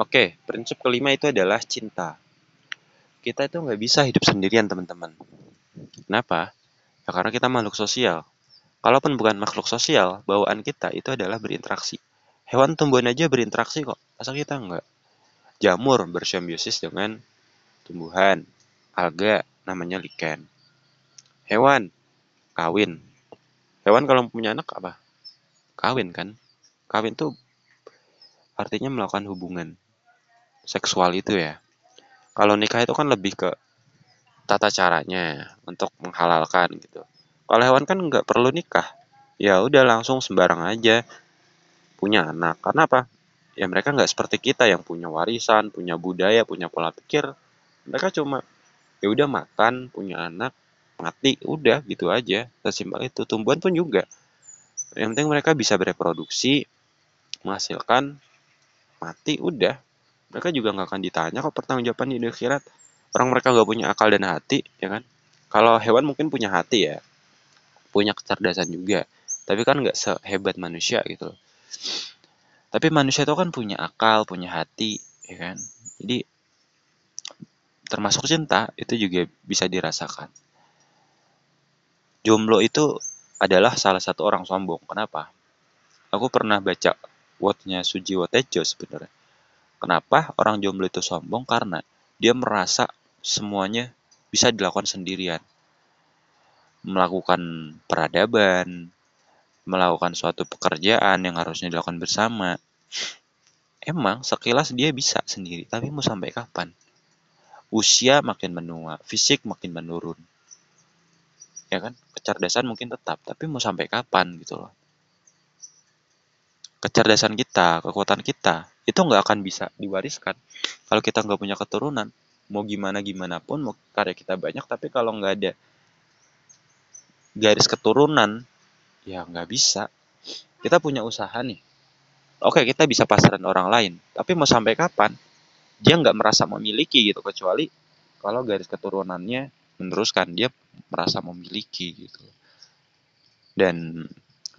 Oke, prinsip kelima itu adalah cinta. Kita itu nggak bisa hidup sendirian, teman-teman. Kenapa? Ya karena kita makhluk sosial. Kalaupun bukan makhluk sosial, bawaan kita itu adalah berinteraksi. Hewan tumbuhan aja berinteraksi kok, masa kita enggak? Jamur bersimbiosis dengan tumbuhan, alga namanya lichen. Hewan kawin. Hewan kalau punya anak apa? Kawin kan? Kawin tuh artinya melakukan hubungan seksual itu ya. Kalau nikah itu kan lebih ke tata caranya untuk menghalalkan gitu. Kalau hewan kan nggak perlu nikah, ya udah langsung sembarang aja punya anak. Karena apa? Ya mereka nggak seperti kita yang punya warisan, punya budaya, punya pola pikir. Mereka cuma ya udah makan, punya anak, mati, udah gitu aja. Sesimpel itu. Tumbuhan pun juga. Yang penting mereka bisa bereproduksi, menghasilkan, mati, udah. Mereka juga nggak akan ditanya kok pertanggungjawaban di akhirat. Orang mereka nggak punya akal dan hati, ya kan? Kalau hewan mungkin punya hati ya, punya kecerdasan juga. Tapi kan nggak sehebat manusia gitu tapi manusia itu kan punya akal punya hati ya kan? Jadi termasuk cinta itu juga bisa dirasakan. Jomblo itu adalah salah satu orang sombong. Kenapa? Aku pernah baca quote-nya Sujiwo Tejo sebenarnya kenapa orang jomblo itu sombong karena dia merasa semuanya bisa dilakukan sendirian melakukan peradaban, melakukan suatu pekerjaan yang harusnya dilakukan bersama. Emang sekilas dia bisa sendiri, tapi mau sampai kapan? Usia makin menua, fisik makin menurun. Ya kan? Kecerdasan mungkin tetap, tapi mau sampai kapan gitu loh. Kecerdasan kita, kekuatan kita, itu nggak akan bisa diwariskan. Kalau kita nggak punya keturunan, mau gimana gimana pun, mau karya kita banyak, tapi kalau nggak ada garis keturunan ya nggak bisa. Kita punya usaha nih. Oke kita bisa pasaran orang lain tapi mau sampai kapan? Dia nggak merasa memiliki gitu kecuali kalau garis keturunannya meneruskan dia merasa memiliki gitu. Dan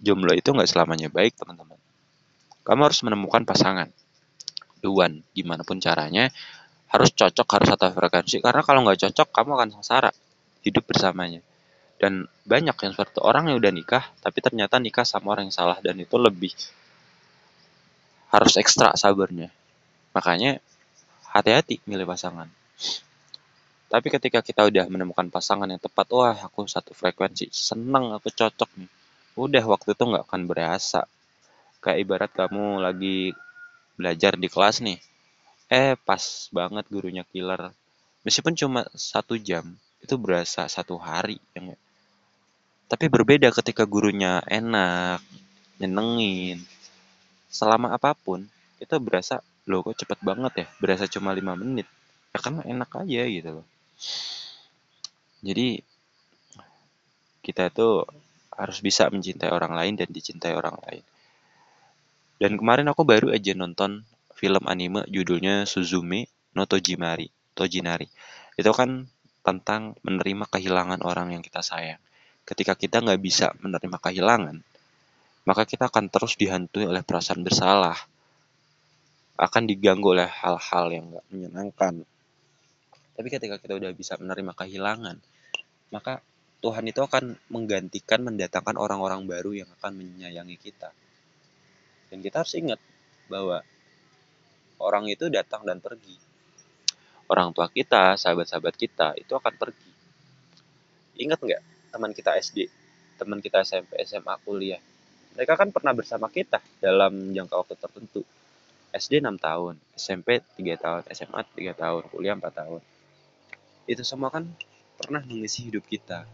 jomblo itu nggak selamanya baik teman-teman. Kamu harus menemukan pasangan duan gimana pun caranya harus cocok harus satu frekuensi. Karena kalau nggak cocok kamu akan sengsara hidup bersamanya. Dan banyak yang seperti orang yang udah nikah tapi ternyata nikah sama orang yang salah dan itu lebih harus ekstra sabarnya. Makanya hati-hati milih pasangan. Tapi ketika kita udah menemukan pasangan yang tepat wah aku satu frekuensi seneng aku cocok nih. Udah waktu itu nggak akan berasa. Kayak ibarat kamu lagi belajar di kelas nih eh pas banget gurunya killer meskipun cuma satu jam itu berasa satu hari yang tapi berbeda ketika gurunya enak, nyenengin. Selama apa pun, itu berasa, loh kok cepet banget ya, berasa cuma lima menit. Ya karena enak aja gitu loh. Jadi, kita itu harus bisa mencintai orang lain dan dicintai orang lain. Dan kemarin aku baru aja nonton film anime judulnya Suzume no Tojimari, Tojinari. Itu kan tentang menerima kehilangan orang yang kita sayang ketika kita nggak bisa menerima kehilangan, maka kita akan terus dihantui oleh perasaan bersalah, akan diganggu oleh hal-hal yang nggak menyenangkan. Tapi ketika kita udah bisa menerima kehilangan, maka Tuhan itu akan menggantikan, mendatangkan orang-orang baru yang akan menyayangi kita. Dan kita harus ingat bahwa orang itu datang dan pergi. Orang tua kita, sahabat-sahabat kita itu akan pergi. Ingat nggak teman kita SD, teman kita SMP, SMA, kuliah. Mereka kan pernah bersama kita dalam jangka waktu tertentu. SD 6 tahun, SMP 3 tahun, SMA 3 tahun, kuliah 4 tahun. Itu semua kan pernah mengisi hidup kita.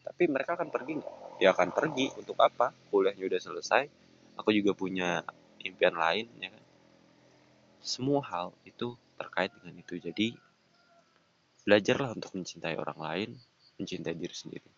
Tapi mereka akan pergi nggak? Ya akan pergi. Untuk apa? Kuliahnya udah selesai. Aku juga punya impian lain, ya kan? Semua hal itu terkait dengan itu. Jadi, belajarlah untuk mencintai orang lain, mencintai diri sendiri